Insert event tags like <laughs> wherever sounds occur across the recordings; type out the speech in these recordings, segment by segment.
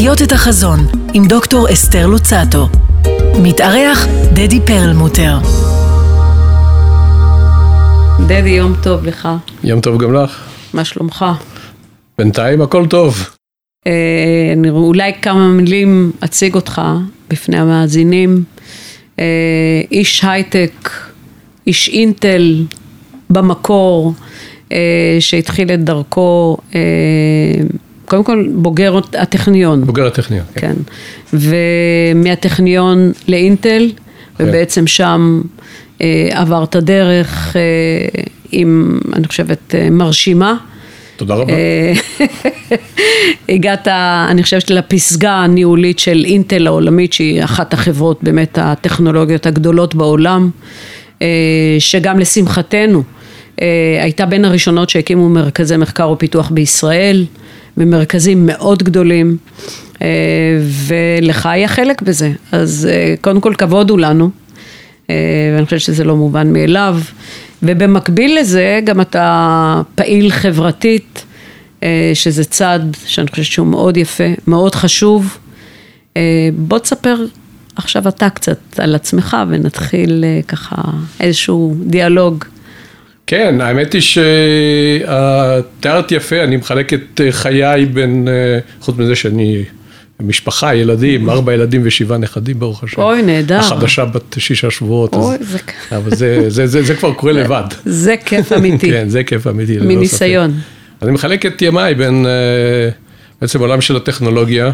לחיות את החזון עם דוקטור אסתר לוצטו. מתארח דדי פרלמוטר. דדי, יום טוב לך. יום טוב גם לך. מה שלומך? בינתיים הכל טוב. אה, אני אולי כמה מילים אציג אותך בפני המאזינים. אה, איש הייטק, איש אינטל במקור, אה, שהתחיל את דרכו, אה, קודם כל בוגר הטכניון. בוגר הטכניון. כן. ומהטכניון לאינטל, כן. ובעצם שם אה, עברת דרך אה, עם, אני חושבת, אה, מרשימה. תודה רבה. <laughs> הגעת, אני חושבת, לפסגה הניהולית של אינטל העולמית, שהיא אחת החברות באמת הטכנולוגיות הגדולות בעולם, אה, שגם לשמחתנו אה, הייתה בין הראשונות שהקימו מרכזי מחקר ופיתוח בישראל, במרכזים מאוד גדולים, אה, ולך היה חלק בזה. אז קודם כל כבוד הוא לנו. ואני חושבת שזה לא מובן מאליו. ובמקביל לזה גם אתה פעיל חברתית, שזה צד שאני חושבת שהוא מאוד יפה, מאוד חשוב. אה, בוא תספר עכשיו אתה קצת על עצמך ונתחיל אה, ככה איזשהו דיאלוג. כן, האמת היא שתיארת יפה, אני מחלק את אה, חיי בין, אה, חוץ מזה שאני משפחה, ילדים, ארבע ילדים ושבעה נכדים ברוך השם. אוי, נהדר. החדשה בת שישה שבועות. אז- אוי, זה- אבל זה, זה, זה, זה כבר קורה <laughs> לבד. זה כיף אמיתי, כן, זה כיף אמיתי. מניסיון. ספק. אני מחלק את ימיי בין אה, בעצם עולם של הטכנולוגיה,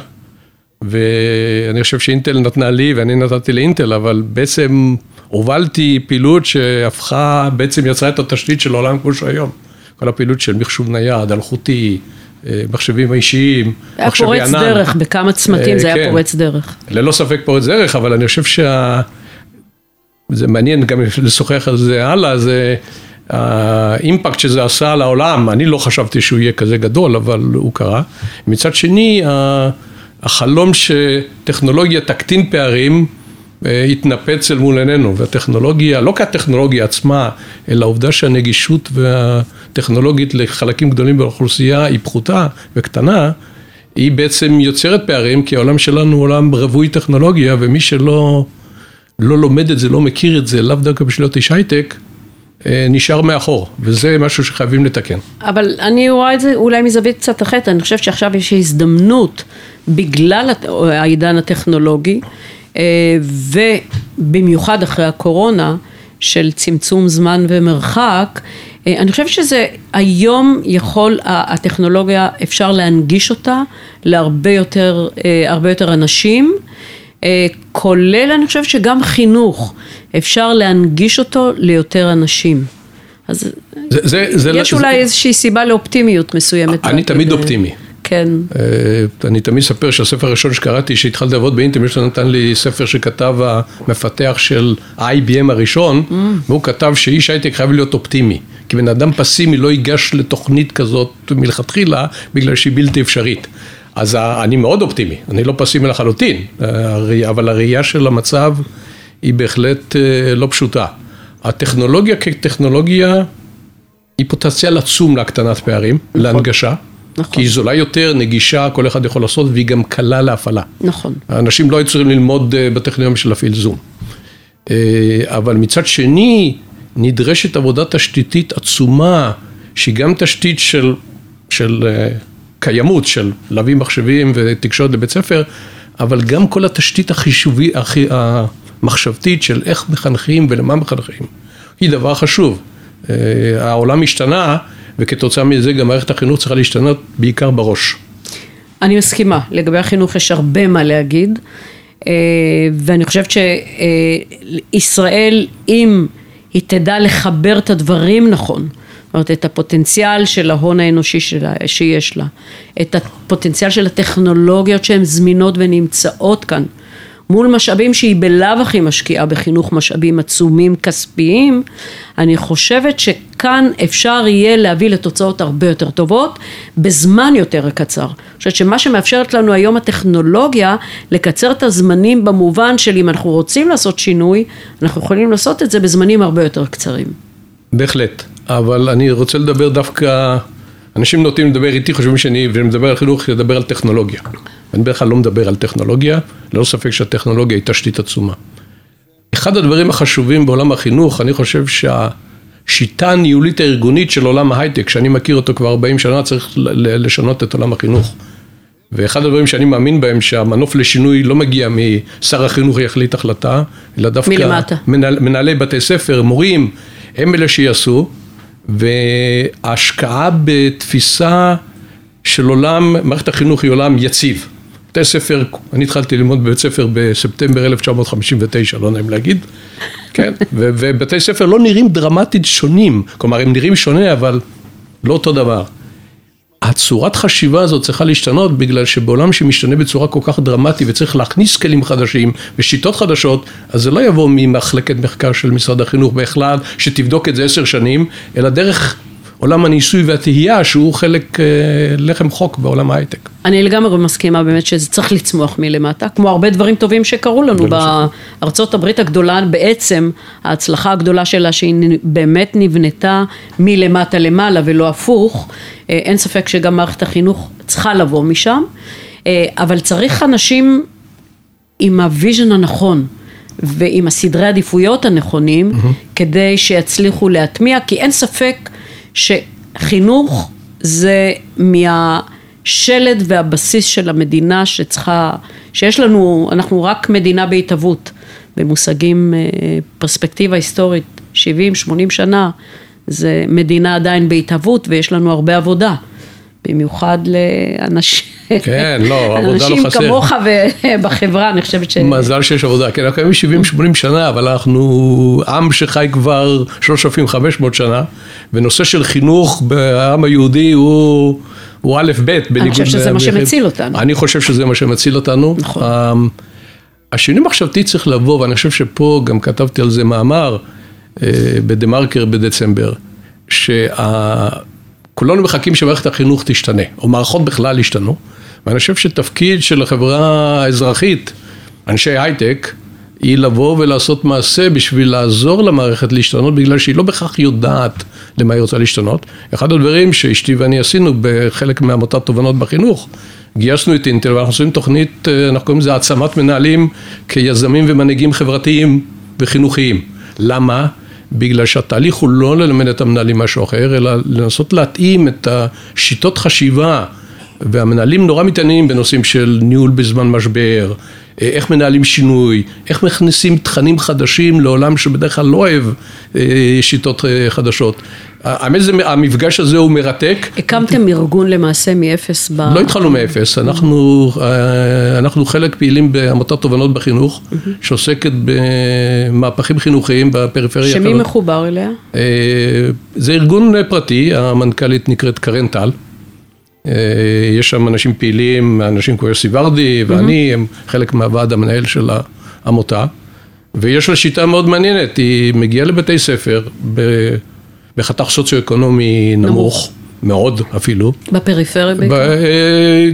ואני חושב שאינטל נתנה לי ואני נתתי לאינטל, אבל בעצם הובלתי פעילות שהפכה, בעצם יצרה את התשתית של העולם כמו שהוא היום. כל הפעילות של מחשוב נייד, אלחוטי, אה, מחשבים אישיים, היה מחשבי פורץ ענן. דרך, בכמה צמתים אה, זה היה כן. פורץ דרך. ללא ספק פורץ דרך, אבל אני חושב שה... זה מעניין גם לשוחח על זה הלאה, זה האימפקט שזה עשה על העולם, אני לא חשבתי שהוא יהיה כזה גדול, אבל הוא קרה. מצד שני, החלום שטכנולוגיה תקטין פערים, אה, התנפץ אל מול עינינו, והטכנולוגיה, לא כהטכנולוגיה עצמה, אלא העובדה שהנגישות והטכנולוגית לחלקים גדולים באוכלוסייה היא פחותה וקטנה, היא בעצם יוצרת פערים, כי העולם שלנו הוא עולם רווי טכנולוגיה, ומי שלא לא לומד את זה, לא מכיר את זה, לאו דווקא בשביל להיות איש הייטק, נשאר מאחור, וזה משהו שחייבים לתקן. אבל אני רואה את זה אולי מזווית קצת אחרת, אני חושבת שעכשיו יש הזדמנות בגלל העידן הטכנולוגי, אה, ובמיוחד אחרי הקורונה, של צמצום זמן ומרחק, אה, אני חושבת שזה היום יכול, הטכנולוגיה אפשר להנגיש אותה להרבה יותר, אה, יותר אנשים. אה, כולל אני חושבת שגם חינוך, אפשר להנגיש אותו ליותר אנשים. אז זה, זה, זה, יש זה, אולי איזושהי סיבה לאופטימיות מסוימת. אני תמיד אופטימי. כן, אה, אני תמיד אספר שהספר הראשון שקראתי, שהתחלתי לעבוד באינטל, מישהו נתן לי ספר שכתב המפתח של ה-IBM הראשון, והוא כתב שאיש הייטק חייב להיות אופטימי. כי בן אדם פסימי לא ייגש לתוכנית כזאת מלכתחילה, בגלל שהיא בלתי אפשרית. אז אני מאוד אופטימי, אני לא פסימי לחלוטין, אבל הראייה של המצב היא בהחלט אה, לא פשוטה. הטכנולוגיה כטכנולוגיה היא פוטנציאל עצום להקטנת פערים, להנגשה. נכון. כי היא זולה יותר, נגישה, כל אחד יכול לעשות, והיא גם קלה להפעלה. נכון. האנשים לא היו צריכים ללמוד אה, בטכניון בשביל להפעיל זום. אה, אבל מצד שני, נדרשת עבודה תשתיתית עצומה, שהיא גם תשתית של, של אה, קיימות, של להביא מחשבים ותקשורת לבית ספר, אבל גם כל התשתית החישובי, הכי- המחשבתית של איך מחנכים ולמה מחנכים, היא דבר חשוב. אה, העולם השתנה, וכתוצאה מזה גם מערכת החינוך צריכה להשתנות בעיקר בראש. אני מסכימה, לגבי החינוך יש הרבה מה להגיד, אה, ואני חושבת שישראל, אם היא תדע לחבר את הדברים נכון, זאת אומרת, את הפוטנציאל של ההון האנושי שלה, שיש לה, את הפוטנציאל של הטכנולוגיות שהן זמינות ונמצאות כאן, מול משאבים שהיא בלאו הכי משקיעה בחינוך משאבים עצומים כספיים, אני חושבת שכאן אפשר יהיה להביא לתוצאות הרבה יותר טובות בזמן יותר קצר. אני חושבת שמה שמאפשרת לנו היום הטכנולוגיה לקצר את הזמנים במובן של אם אנחנו רוצים לעשות שינוי, אנחנו יכולים לעשות את זה בזמנים הרבה יותר קצרים. בהחלט, אבל אני רוצה לדבר דווקא, אנשים נוטים לדבר איתי, חושבים שאני, ואני מדבר על חינוך, לדבר על טכנולוגיה. אני בדרך כלל לא מדבר על טכנולוגיה, ללא ספק שהטכנולוגיה היא תשתית עצומה. אחד הדברים החשובים בעולם החינוך, אני חושב שהשיטה הניהולית הארגונית של עולם ההייטק, שאני מכיר אותו כבר 40 שנה, צריך לשנות את עולם החינוך. ואחד הדברים שאני מאמין בהם, שהמנוף לשינוי לא מגיע משר החינוך יחליט החלטה, אלא דווקא... מלמטה. מנהל, מנהלי בתי ספר, מורים, הם אלה שיעשו, וההשקעה בתפיסה של עולם, מערכת החינוך היא עולם יציב. בתי ספר, אני התחלתי ללמוד בבית ספר בספטמבר 1959, לא נעים להגיד, כן, ובתי ספר לא נראים דרמטית שונים, כלומר הם נראים שונה אבל לא אותו דבר. הצורת חשיבה הזאת צריכה להשתנות בגלל שבעולם שמשתנה בצורה כל כך דרמטית וצריך להכניס כלים חדשים ושיטות חדשות, אז זה לא יבוא ממחלקת מחקר של משרד החינוך בכלל, שתבדוק את זה עשר שנים, אלא דרך עולם הניסוי והתהייה שהוא חלק אה, לחם חוק בעולם ההייטק. אני לגמרי מסכימה באמת שזה צריך לצמוח מלמטה, כמו הרבה דברים טובים שקרו לנו בארצות הברית הגדולה, בעצם ההצלחה הגדולה שלה שהיא באמת נבנתה מלמטה למעלה ולא הפוך, אה, אין ספק שגם מערכת החינוך צריכה לבוא משם, אה, אבל צריך אנשים עם ה vision הנכון. ועם הסדרי עדיפויות הנכונים, mm-hmm. כדי שיצליחו להטמיע, כי אין ספק שחינוך זה מהשלד והבסיס של המדינה שצריכה, שיש לנו, אנחנו רק מדינה בהתהוות, במושגים, אה, פרספקטיבה היסטורית, 70-80 שנה, זה מדינה עדיין בהתהוות ויש לנו הרבה עבודה. במיוחד לאנשים, כן, לא, <laughs> עבודה לא חסר. כמוך ובחברה, <laughs> אני חושבת ש... מזל שיש עבודה, כן, אנחנו קיימים 70-80 שנה, אבל אנחנו עם שחי כבר 3,500 שנה, ונושא של חינוך בעם היהודי הוא... הוא א' ב', בניגוד... אני חושב שזה מה שמציל אותנו. אני חושב שזה מה שמציל אותנו. נכון. השינוי מחשבתי צריך לבוא, ואני חושב שפה גם כתבתי על זה מאמר אה, בדה מרקר בדצמבר, שה... כולנו מחכים שמערכת החינוך תשתנה, או מערכות בכלל ישתנו, ואני חושב שתפקיד של החברה האזרחית, אנשי הייטק, היא לבוא ולעשות מעשה בשביל לעזור למערכת להשתנות, בגלל שהיא לא בהכרח יודעת למה היא רוצה להשתנות. אחד הדברים שאשתי ואני עשינו בחלק מעמותת תובנות בחינוך, גייסנו את אינטל ואנחנו עושים תוכנית, אנחנו קוראים לזה העצמת מנהלים כיזמים ומנהיגים חברתיים וחינוכיים. למה? בגלל שהתהליך הוא לא ללמד את המנהלים משהו אחר, אלא לנסות להתאים את השיטות חשיבה, והמנהלים נורא מתעניינים בנושאים של ניהול בזמן משבר, איך מנהלים שינוי, איך מכניסים תכנים חדשים לעולם שבדרך כלל לא אוהב אה, שיטות אה, חדשות. האמת זה, המפגש הזה הוא מרתק. הקמתם ארגון למעשה מאפס ב... לא התחלנו מאפס, אנחנו, אה, אנחנו חלק פעילים בעמותת תובנות בחינוך, שעוסקת במהפכים חינוכיים בפריפריה. שמי מחובר אליה? זה ארגון פרטי, המנכ"לית נקראת קרן טל. יש שם אנשים פעילים, אנשים כמו יוסי ורדי ואני, הם חלק מהוועד המנהל של העמותה. ויש לה שיטה מאוד מעניינת, היא מגיעה לבתי ספר בחתך סוציו-אקונומי נמוך, נמוך, מאוד אפילו. בפריפריה בעיקר?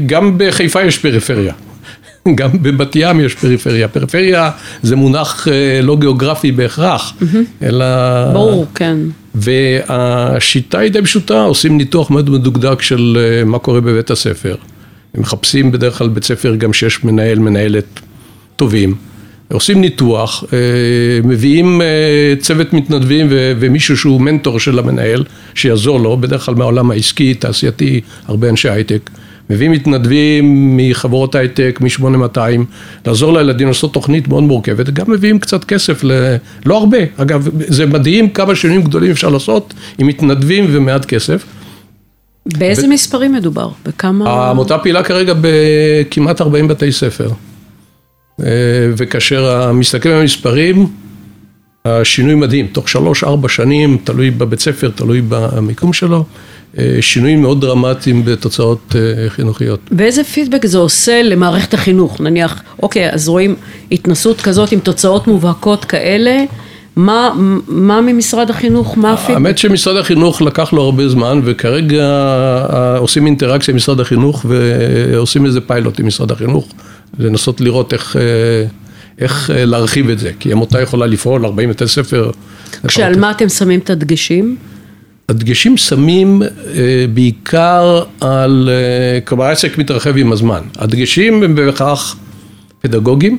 גם בחיפה יש פריפריה. <laughs> גם בבת ים יש פריפריה. פריפריה זה מונח לא גיאוגרפי בהכרח. אלא... ברור, כן. והשיטה היא די פשוטה, עושים ניתוח מאוד מדוקדק של מה קורה בבית הספר. מחפשים בדרך כלל בית ספר גם שיש מנהל, מנהלת טובים. עושים ניתוח, מביאים צוות מתנדבים ומישהו שהוא מנטור של המנהל, שיעזור לו, בדרך כלל מהעולם העסקי, תעשייתי, הרבה אנשי הייטק. מביאים מתנדבים מחברות הייטק, מ-8200, לעזור לילדים לעשות תוכנית מאוד מורכבת, גם מביאים קצת כסף, ל... לא הרבה, אגב, זה מדהים כמה שינויים גדולים אפשר לעשות עם מתנדבים ומעט כסף. באיזה ו... מספרים מדובר? בכמה... העמותה פעילה כרגע בכמעט 40 בתי ספר. וכאשר מסתכלים על המספרים, השינוי מדהים, תוך שלוש-ארבע שנים, תלוי בבית ספר, תלוי במיקום שלו, אה, שינויים מאוד דרמטיים בתוצאות אה, חינוכיות. ואיזה פידבק זה עושה למערכת החינוך? נניח, אוקיי, אז רואים התנסות כזאת עם תוצאות מובהקות כאלה, מה, מה ממשרד החינוך, מה הפידבק? האמת שמשרד החינוך לקח לו הרבה זמן וכרגע אה, עושים אינטראקציה עם משרד החינוך ועושים איזה פיילוט עם משרד החינוך לנסות לראות איך, אה, איך אה, להרחיב את זה כי עמותה יכולה לפעול 40 בתי ספר. כשעל מה אתם שמים את הדגשים? הדגשים שמים בעיקר על, כלומר העסק מתרחב עם הזמן, הדגשים הם בהכרח פדגוגיים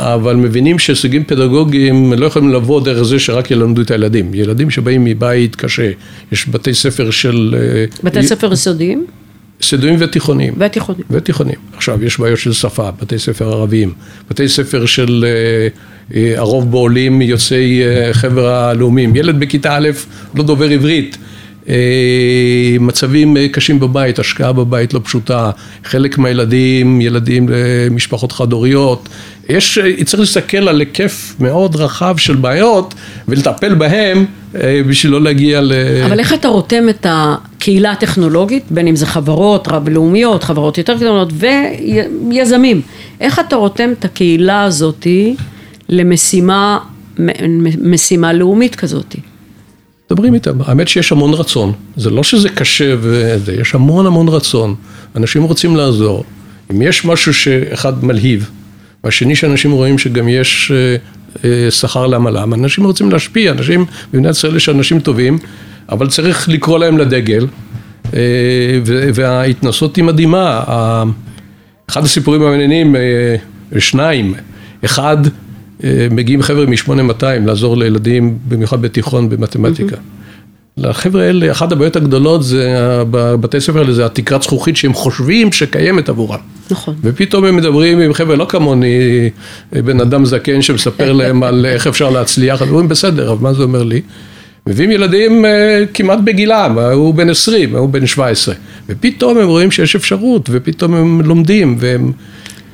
אבל מבינים שהישגים פדגוגיים לא יכולים לבוא דרך זה שרק ילמדו את הילדים. ילדים שבאים מבית קשה, יש בתי ספר של... אה, בתי ספר יסודיים? יסודיים ותיכוניים. ותיכוניים. ותיכוניים. עכשיו, יש בעיות של שפה, בתי ספר ערביים, בתי ספר של אה, אה, הרוב בעולים יוצאי חבר הלאומים. ילד בכיתה א' לא דובר עברית. מצבים קשים בבית, השקעה בבית לא פשוטה, חלק מהילדים, ילדים למשפחות חד-הוריות, יש, צריך להסתכל על היקף מאוד רחב של בעיות ולטפל בהם אה, בשביל לא להגיע ל... אבל איך אתה רותם את הקהילה הטכנולוגית, בין אם זה חברות רב-לאומיות, חברות יותר גדולות ויזמים, איך אתה רותם את הקהילה הזאתי למשימה משימה לאומית כזאתי? מדברים איתם, האמת שיש המון רצון, זה לא שזה קשה וזה, יש המון המון רצון, אנשים רוצים לעזור, אם יש משהו שאחד מלהיב והשני שאנשים רואים שגם יש אה, אה, שכר לעמלם, אנשים רוצים להשפיע, אנשים, במדינת ישראל יש אנשים טובים, אבל צריך לקרוא להם לדגל, אה, וההתנסות היא מדהימה. אחד הסיפורים המעניינים, שניים, אחד, מגיעים חבר'ה מ-8200 לעזור לילדים, במיוחד בתיכון, במתמטיקה. Mm-hmm. לחבר'ה האלה, אחת הבעיות הגדולות זה, בבתי ספר האלה, זה התקרת זכוכית שהם חושבים שקיימת עבורם. נכון. ופתאום הם מדברים עם חבר'ה לא כמוני, בן אדם זקן שמספר להם על איך אפשר להצליח, הם אומרים בסדר, אבל מה זה אומר לי? מביאים ילדים אה, כמעט בגילם, הוא בן 20, הוא בן 17, ופתאום הם רואים שיש אפשרות, ופתאום הם לומדים, והם...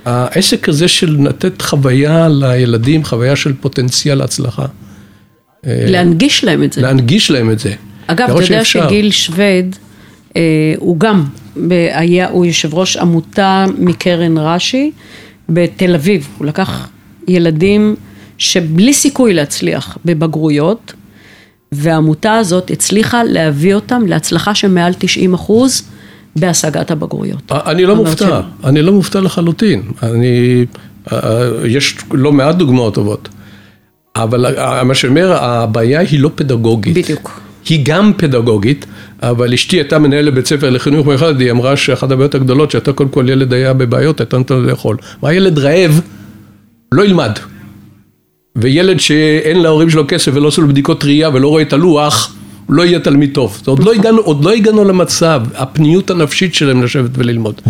העסק הזה של לתת חוויה לילדים, חוויה של פוטנציאל הצלחה. להנגיש להם את זה. להנגיש להם את זה. אגב, אתה יודע שגיל שווד, אה, הוא גם, היה, הוא יושב ראש עמותה מקרן רש"י בתל אביב, הוא לקח ילדים שבלי סיכוי להצליח בבגרויות, והעמותה הזאת הצליחה להביא אותם להצלחה של מעל 90 אחוז בהשגת הבגרויות. אני לא מופתע, אני לא מופתע לחלוטין. אני, יש לא מעט דוגמאות טובות. אבל מה שאומר, הבעיה היא לא פדגוגית. בדיוק. היא גם פדגוגית, אבל אשתי הייתה מנהלת בית ספר לחינוך מיוחד, היא אמרה שאחת הבעיות הגדולות, שאתה קודם כל ילד היה בבעיות, הייתה נותן לו לאכול. והילד רעב, לא ילמד. וילד שאין להורים שלו כסף ולא עושה לו בדיקות ראייה ולא רואה את הלוח, לא יהיה תלמיד טוב. עוד לא הגענו, עוד לא הגענו למצב, הפניות הנפשית שלהם לשבת וללמוד.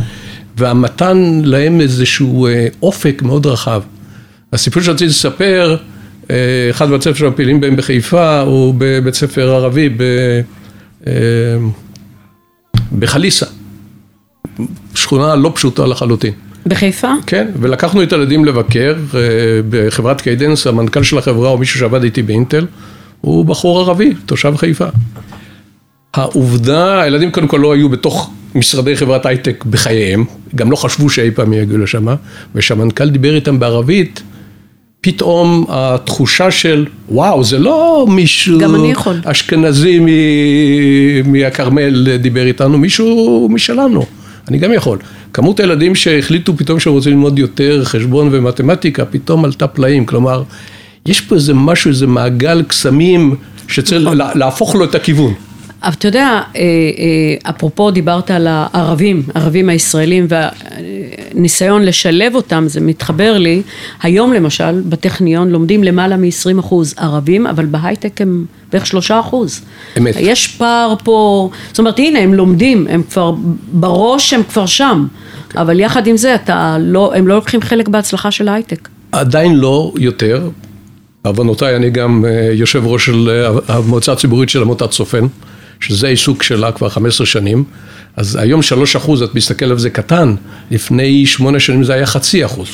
והמתן להם איזשהו אה, אופק מאוד רחב. הסיפור שרציתי לספר, אה, אחד מבתי הספר שהפעילים בהם בחיפה הוא בבית ספר ערבי ב, אה, בחליסה, שכונה לא פשוטה לחלוטין. בחיפה? כן, ולקחנו את הילדים לבקר אה, בחברת Cadence, המנכ"ל של החברה או מישהו שעבד איתי באינטל, הוא בחור ערבי, תושב חיפה. העובדה, הילדים קודם כל לא היו בתוך משרדי חברת הייטק בחייהם, גם לא חשבו שאי פעם יגיעו לשם, ושהמנכ"ל דיבר איתם בערבית, פתאום התחושה של וואו זה לא מישהו אשכנזי מהכרמל דיבר איתנו, מישהו משלנו, אני גם יכול. כמות הילדים שהחליטו פתאום שהם רוצים ללמוד יותר חשבון ומתמטיקה, פתאום עלתה פלאים, כלומר יש פה איזה משהו, איזה מעגל קסמים שצריך נכון. להפוך לו את הכיוון. אבל אתה יודע, אה, אה, אפרופו דיברת על הערבים, הערבים הישראלים והניסיון לשלב אותם, זה מתחבר לי, היום למשל בטכניון לומדים למעלה מ-20 אחוז ערבים, אבל בהייטק הם בערך שלושה אחוז. אמת. יש פער פה, זאת אומרת הנה הם לומדים, הם כבר, בראש הם כבר שם, okay. אבל יחד עם זה אתה לא, הם לא לוקחים חלק בהצלחה של ההייטק. עדיין לא יותר, בעוונותיי אני גם אה, יושב ראש של המועצה הציבורית של עמותת צופן. שזה העיסוק שלה כבר 15 שנים, אז היום 3 אחוז, את מסתכל על זה קטן, לפני 8 שנים זה היה חצי אחוז.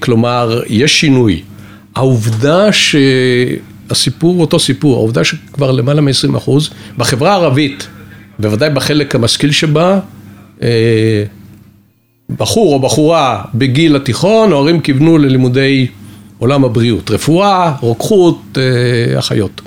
כלומר, יש שינוי, העובדה שהסיפור אותו סיפור, העובדה שכבר למעלה מ-20 אחוז, בחברה הערבית, בוודאי בחלק המשכיל שבה, אה, בחור או בחורה בגיל התיכון, ההורים כיוונו ללימודי עולם הבריאות, רפואה, רוקחות, אה, אחיות.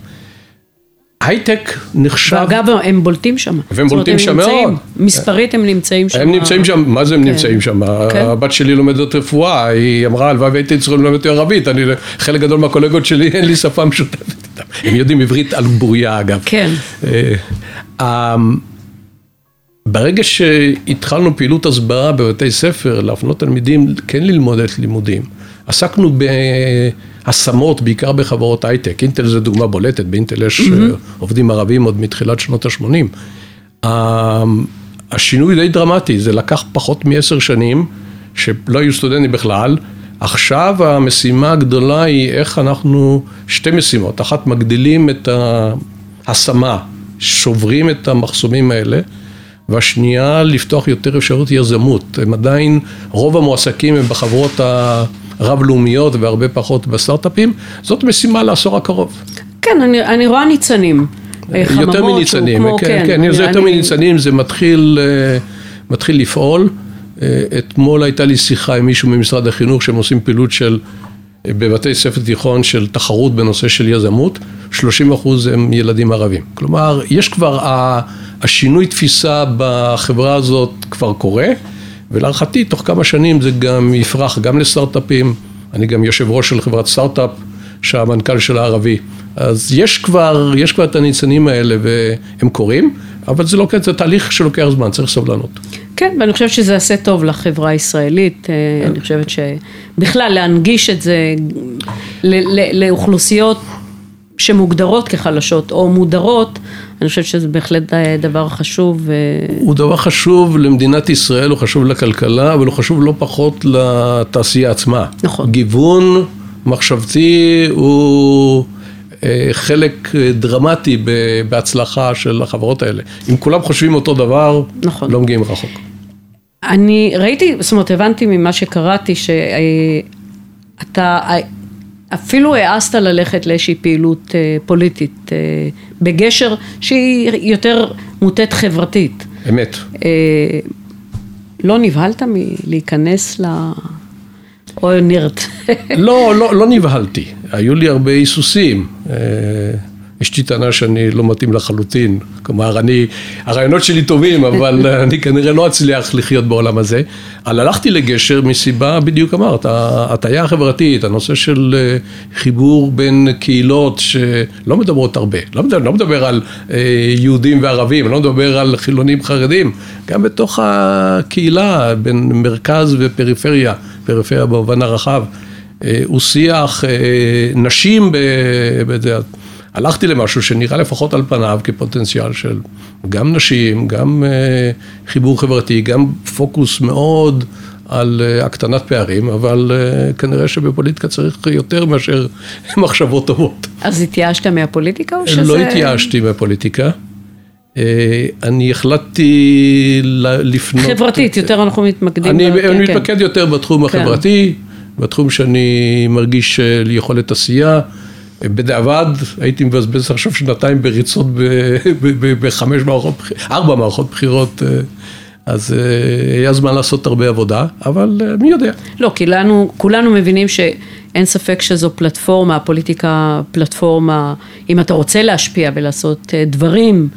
הייטק נחשב... ואגב, הם בולטים שם. והם זאת אומרת, בולטים הם שם נמצאים- מאוד. מספרית הם נמצאים שם. הם נמצאים שם, מה זה הם כן. נמצאים שם? כן. הבת שלי לומדת רפואה, היא אמרה, הלוואי והייתי צריך ללמד ערבית, אני, חלק גדול מהקולגות שלי אין לי שפה משותפת איתם. הם יודעים עברית על בוריה אגב. כן. אה, אה, ברגע שהתחלנו פעילות הסברה בבתי ספר, להפנות תלמידים כן ללמוד את לימודים, עסקנו בהשמות, בעיקר בחברות הייטק, אינטל זה דוגמה בולטת, באינטל יש אה, עובדים ערבים עוד מתחילת שנות ה-80. השינוי די דרמטי, זה לקח פחות מעשר שנים, שלא היו סטודנטים בכלל, עכשיו המשימה הגדולה היא איך אנחנו, שתי משימות, אחת מגדילים את ההשמה, שוברים את המחסומים האלה, והשנייה לפתוח יותר אפשרות יזמות. הם עדיין, רוב המועסקים הם בחברות הרב-לאומיות והרבה פחות בסטארט-אפים, זאת משימה לעשור הקרוב. כן, אני, אני רואה ניצנים. אה, חממות יותר מניצנים, כמו- כן, כן, זה יותר אני- מניצנים, זה מתחיל, אה, מתחיל לפעול. אה, אתמול הייתה לי שיחה עם מישהו ממשרד החינוך שהם עושים פעילות של, בבתי ספר תיכון של תחרות בנושא של יזמות, 30 אחוז הם ילדים ערבים. כלומר, יש כבר, השינוי תפיסה בחברה הזאת כבר קורה, ולהערכתי תוך כמה שנים זה גם יפרח גם לסטארט-אפים, אני גם יושב ראש של חברת סטארט-אפ שהמנכ"ל שלה ערבי. אז יש כבר, יש כבר את הניצנים האלה והם קורים, אבל זה לא כן, זה תהליך שלוקח זמן, צריך סבלנות. כן, ואני חושבת שזה יעשה טוב לחברה הישראלית. אה, אני חושבת שבכלל להנגיש את זה לאוכלוסיות שמוגדרות כחלשות או מודרות, אני חושבת שזה בהחלט אה, דבר חשוב. אה, הוא דבר חשוב למדינת ישראל, הוא חשוב לכלכלה, אבל הוא חשוב לא פחות לתעשייה עצמה. נכון. גיוון מחשבתי הוא אה, חלק דרמטי בהצלחה של החברות האלה. אם כולם חושבים אותו דבר, נכון. לא מגיעים רחוק. אני ראיתי, זאת אומרת, הבנתי ממה שקראתי שאתה אפילו העזת ללכת לאיזושהי פעילות אה, פוליטית אה, בגשר שהיא יותר מוטית חברתית. אמת. אה, לא נבהלת מלהיכנס ל... או נרט. לא, לא, לא נבהלתי, היו לי הרבה היסוסים. אה, יש לי טענה שאני לא מתאים לחלוטין, כלומר, אני, הרעיונות שלי טובים, אבל <laughs> אני כנראה לא אצליח לחיות בעולם הזה. אבל הלכתי לגשר מסיבה, בדיוק אמרת, ההטייה החברתית, הנושא של אה, חיבור בין קהילות שלא מדברות הרבה, לא מדבר, לא מדבר על אה, יהודים וערבים, אני לא מדבר על חילונים חרדים, גם בתוך הקהילה, בין מרכז ופריפריה, פריפריה במובן הרחב, אה, הוא שיח נשים. הלכתי למשהו שנראה לפחות על פניו כפוטנציאל של גם נשים, גם אה, חיבור חברתי, גם פוקוס מאוד על אה, הקטנת פערים, אבל אה, כנראה שבפוליטיקה צריך יותר מאשר <laughs> מחשבות טובות. אז התייאשת מהפוליטיקה או שזה... לא התייאשתי מהפוליטיקה. אני החלטתי לפנות... חברתית, יותר אנחנו מתמקדים. אני, ב- כן, אני כן. מתמקד יותר בתחום כן. החברתי, בתחום שאני מרגיש יכולת עשייה. בדיעבד הייתי מבזבז עכשיו שנתיים בריצות בחמש מערכות, ארבע מערכות בחירות, אה, אז אה, היה זמן לעשות הרבה עבודה, אבל אה, מי יודע. לא, כי לנו, כולנו מבינים שאין ספק שזו פלטפורמה, הפוליטיקה פלטפורמה, אם אתה רוצה להשפיע ולעשות דברים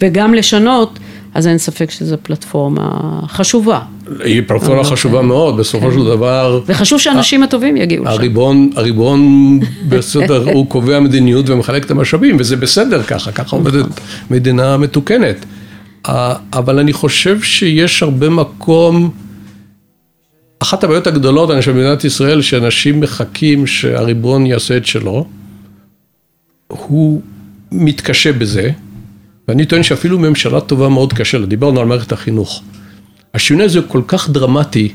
וגם לשנות, אז אין ספק שזו פלטפורמה חשובה. היא פלטפורמה חשובה מאוד, בסופו של דבר. וחשוב שהאנשים הטובים יגיעו לשם. הריבון, הריבון <laughs> בסדר, הוא קובע מדיניות ומחלק את המשאבים, וזה בסדר ככה, ככה עובדת מדינה מתוקנת. אבל אני חושב שיש הרבה מקום, אחת הבעיות הגדולות, אני חושב, במדינת ישראל, שאנשים מחכים שהריבון יעשה את שלו, הוא מתקשה בזה, ואני טוען שאפילו ממשלה טובה מאוד קשה לה, דיברנו על מערכת החינוך. השינוי הזה כל כך דרמטי,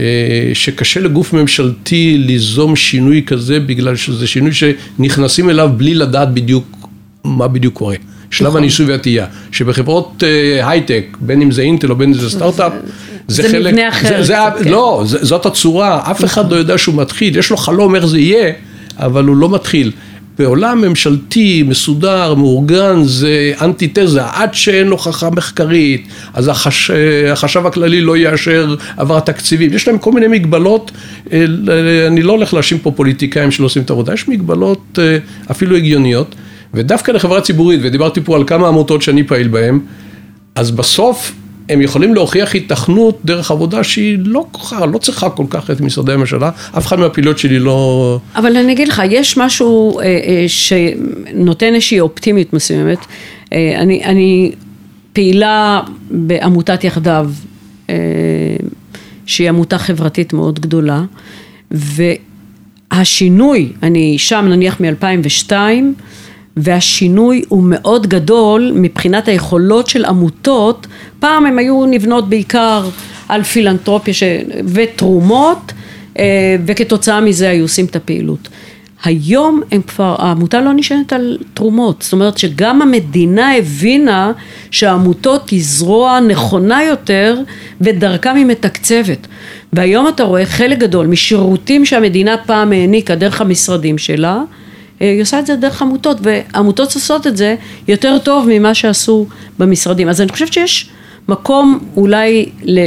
אה, שקשה לגוף ממשלתי ליזום שינוי כזה בגלל שזה שינוי שנכנסים אליו בלי לדעת בדיוק מה בדיוק קורה. שלב נכון. הניסוי והטעייה, שבחברות אה, הייטק, בין אם זה אינטל או בין אם זה סטארט-אפ, זה מבנה אחר זה, זה, קצת, כן. לא, זה, זאת הצורה, אף אחד לא יודע שהוא מתחיל, יש לו חלום איך זה יהיה, אבל הוא לא מתחיל. בעולם ממשלתי, מסודר, מאורגן, זה אנטיתזה, עד שאין הוכחה מחקרית, אז החש... החשב הכללי לא יאשר העברת תקציבים, יש להם כל מיני מגבלות, אה, אני לא הולך להאשים פה פוליטיקאים שלא עושים את העבודה, יש מגבלות אה, אפילו הגיוניות, ודווקא לחברה ציבורית, ודיברתי פה על כמה עמותות שאני פעיל בהן, אז בסוף הם יכולים להוכיח היתכנות דרך עבודה שהיא לא, כוחה, לא צריכה כל כך את משרדי הממשלה, אף אחד מהפעילות שלי לא... אבל אני אגיד לך, יש משהו אה, אה, שנותן איזושהי אופטימיות מסוימת. אה, אני, אני פעילה בעמותת יחדיו, שהיא עמותה חברתית מאוד גדולה, והשינוי, אני שם נניח מ-2002, והשינוי הוא מאוד גדול מבחינת היכולות של עמותות, פעם הם היו נבנות בעיקר על פילנטרופיה ש... ותרומות, אה, וכתוצאה מזה היו עושים את הפעילות. היום הם כבר, העמותה לא נשענת על תרומות, זאת אומרת שגם המדינה הבינה שהעמותות היא זרוע נכונה יותר ודרכם היא מתקצבת. והיום אתה רואה חלק גדול משירותים שהמדינה פעם העניקה דרך המשרדים שלה, היא עושה את זה דרך עמותות, ועמותות עושות את זה יותר טוב ממה שעשו במשרדים. אז אני חושבת שיש מקום אולי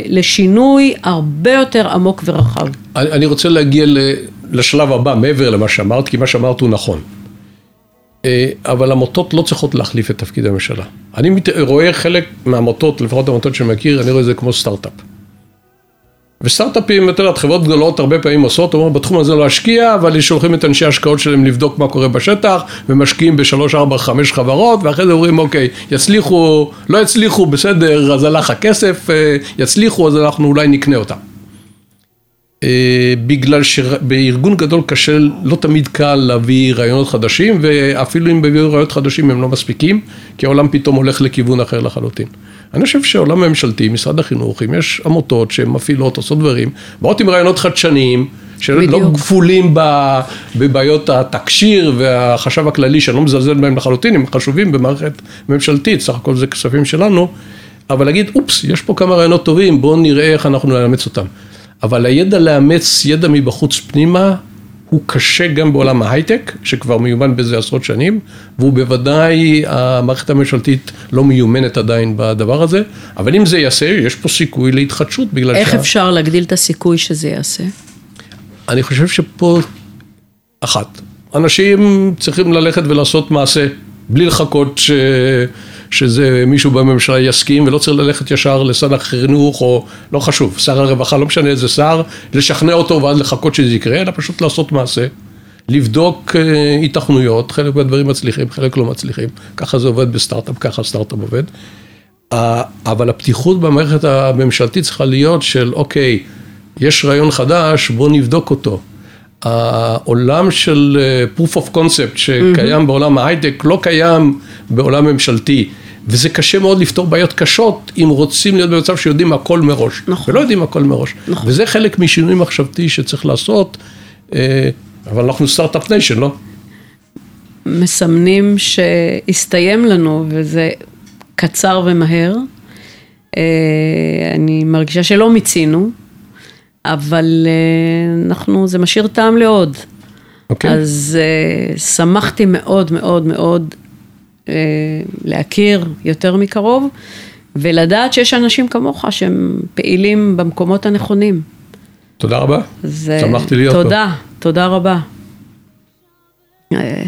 לשינוי הרבה יותר עמוק ורחב. אני רוצה להגיע לשלב הבא, מעבר למה שאמרת, כי מה שאמרת הוא נכון. אה, אבל עמותות לא צריכות להחליף את תפקיד הממשלה. אני רואה חלק מהעמותות, לפחות העמותות שאני מכיר, אני רואה את זה כמו סטארט-אפ. וסטארט-אפים, את יודעת, חברות גדולות הרבה פעמים עושות, אומרות בתחום הזה לא להשקיע, אבל שולחים את אנשי ההשקעות שלהם לבדוק מה קורה בשטח, ומשקיעים בשלוש, ארבע, חמש חברות, ואחרי זה אומרים, אוקיי, יצליחו, לא יצליחו, בסדר, אז הלך הכסף, אה, יצליחו, אז אנחנו אולי נקנה אותם. אה, בגלל שבארגון גדול קשה, לא תמיד קל להביא רעיונות חדשים, ואפילו אם יביאו רעיונות חדשים הם לא מספיקים, כי העולם פתאום הולך לכיוון אחר לחלוטין. אני חושב שהעולם הממשלתי, משרד החינוך, אם יש עמותות שהן מפעילות, עושות דברים, באות עם רעיונות חדשניים, שלא בדיוק. כפולים בבעיות התקשיר והחשב הכללי, שאני לא מזלזל בהם לחלוטין, הם חשובים במערכת ממשלתית, סך הכל זה כספים שלנו, אבל להגיד, אופס, יש פה כמה רעיונות טובים, בואו נראה איך אנחנו נאמץ אותם. אבל הידע לאמץ ידע מבחוץ פנימה, הוא קשה גם בעולם ההייטק, שכבר מיומן בזה עשרות שנים, והוא בוודאי, המערכת הממשלתית לא מיומנת עדיין בדבר הזה, אבל אם זה ייעשה, יש פה סיכוי להתחדשות, בגלל איך שה- אפשר להגדיל את הסיכוי שזה ייעשה? אני חושב שפה, אחת, אנשים צריכים ללכת ולעשות מעשה, בלי לחכות ש... שזה מישהו בממשלה יסכים, ולא צריך ללכת ישר לשר החינוך, או לא חשוב, שר הרווחה, לא משנה איזה שר, לשכנע אותו ואז לחכות שזה יקרה, אלא פשוט לעשות מעשה. לבדוק אה, היתכנויות, חלק מהדברים מצליחים, חלק לא מצליחים, ככה זה עובד בסטארט-אפ, ככה סטארט-אפ עובד. אבל הפתיחות במערכת הממשלתית צריכה להיות של אוקיי, יש רעיון חדש, בואו נבדוק אותו. העולם של אה, proof of concept שקיים בעולם ההייטק לא קיים בעולם ממשלתי. וזה קשה מאוד לפתור בעיות קשות אם רוצים להיות במצב שיודעים הכל מראש. נכון. ולא יודעים הכל מראש. נכון. וזה חלק משינוי מחשבתי שצריך לעשות, אה, אבל אנחנו start-up nation, לא? מסמנים שהסתיים לנו, וזה קצר ומהר. אה, אני מרגישה שלא מיצינו, אבל אה, אנחנו, זה משאיר טעם לעוד. אוקיי. אז אה, שמחתי מאוד מאוד מאוד להכיר יותר מקרוב, ולדעת שיש אנשים כמוך שהם פעילים במקומות הנכונים. תודה רבה. אה, שמחתי להיות פה. תודה, תודה רבה. אה,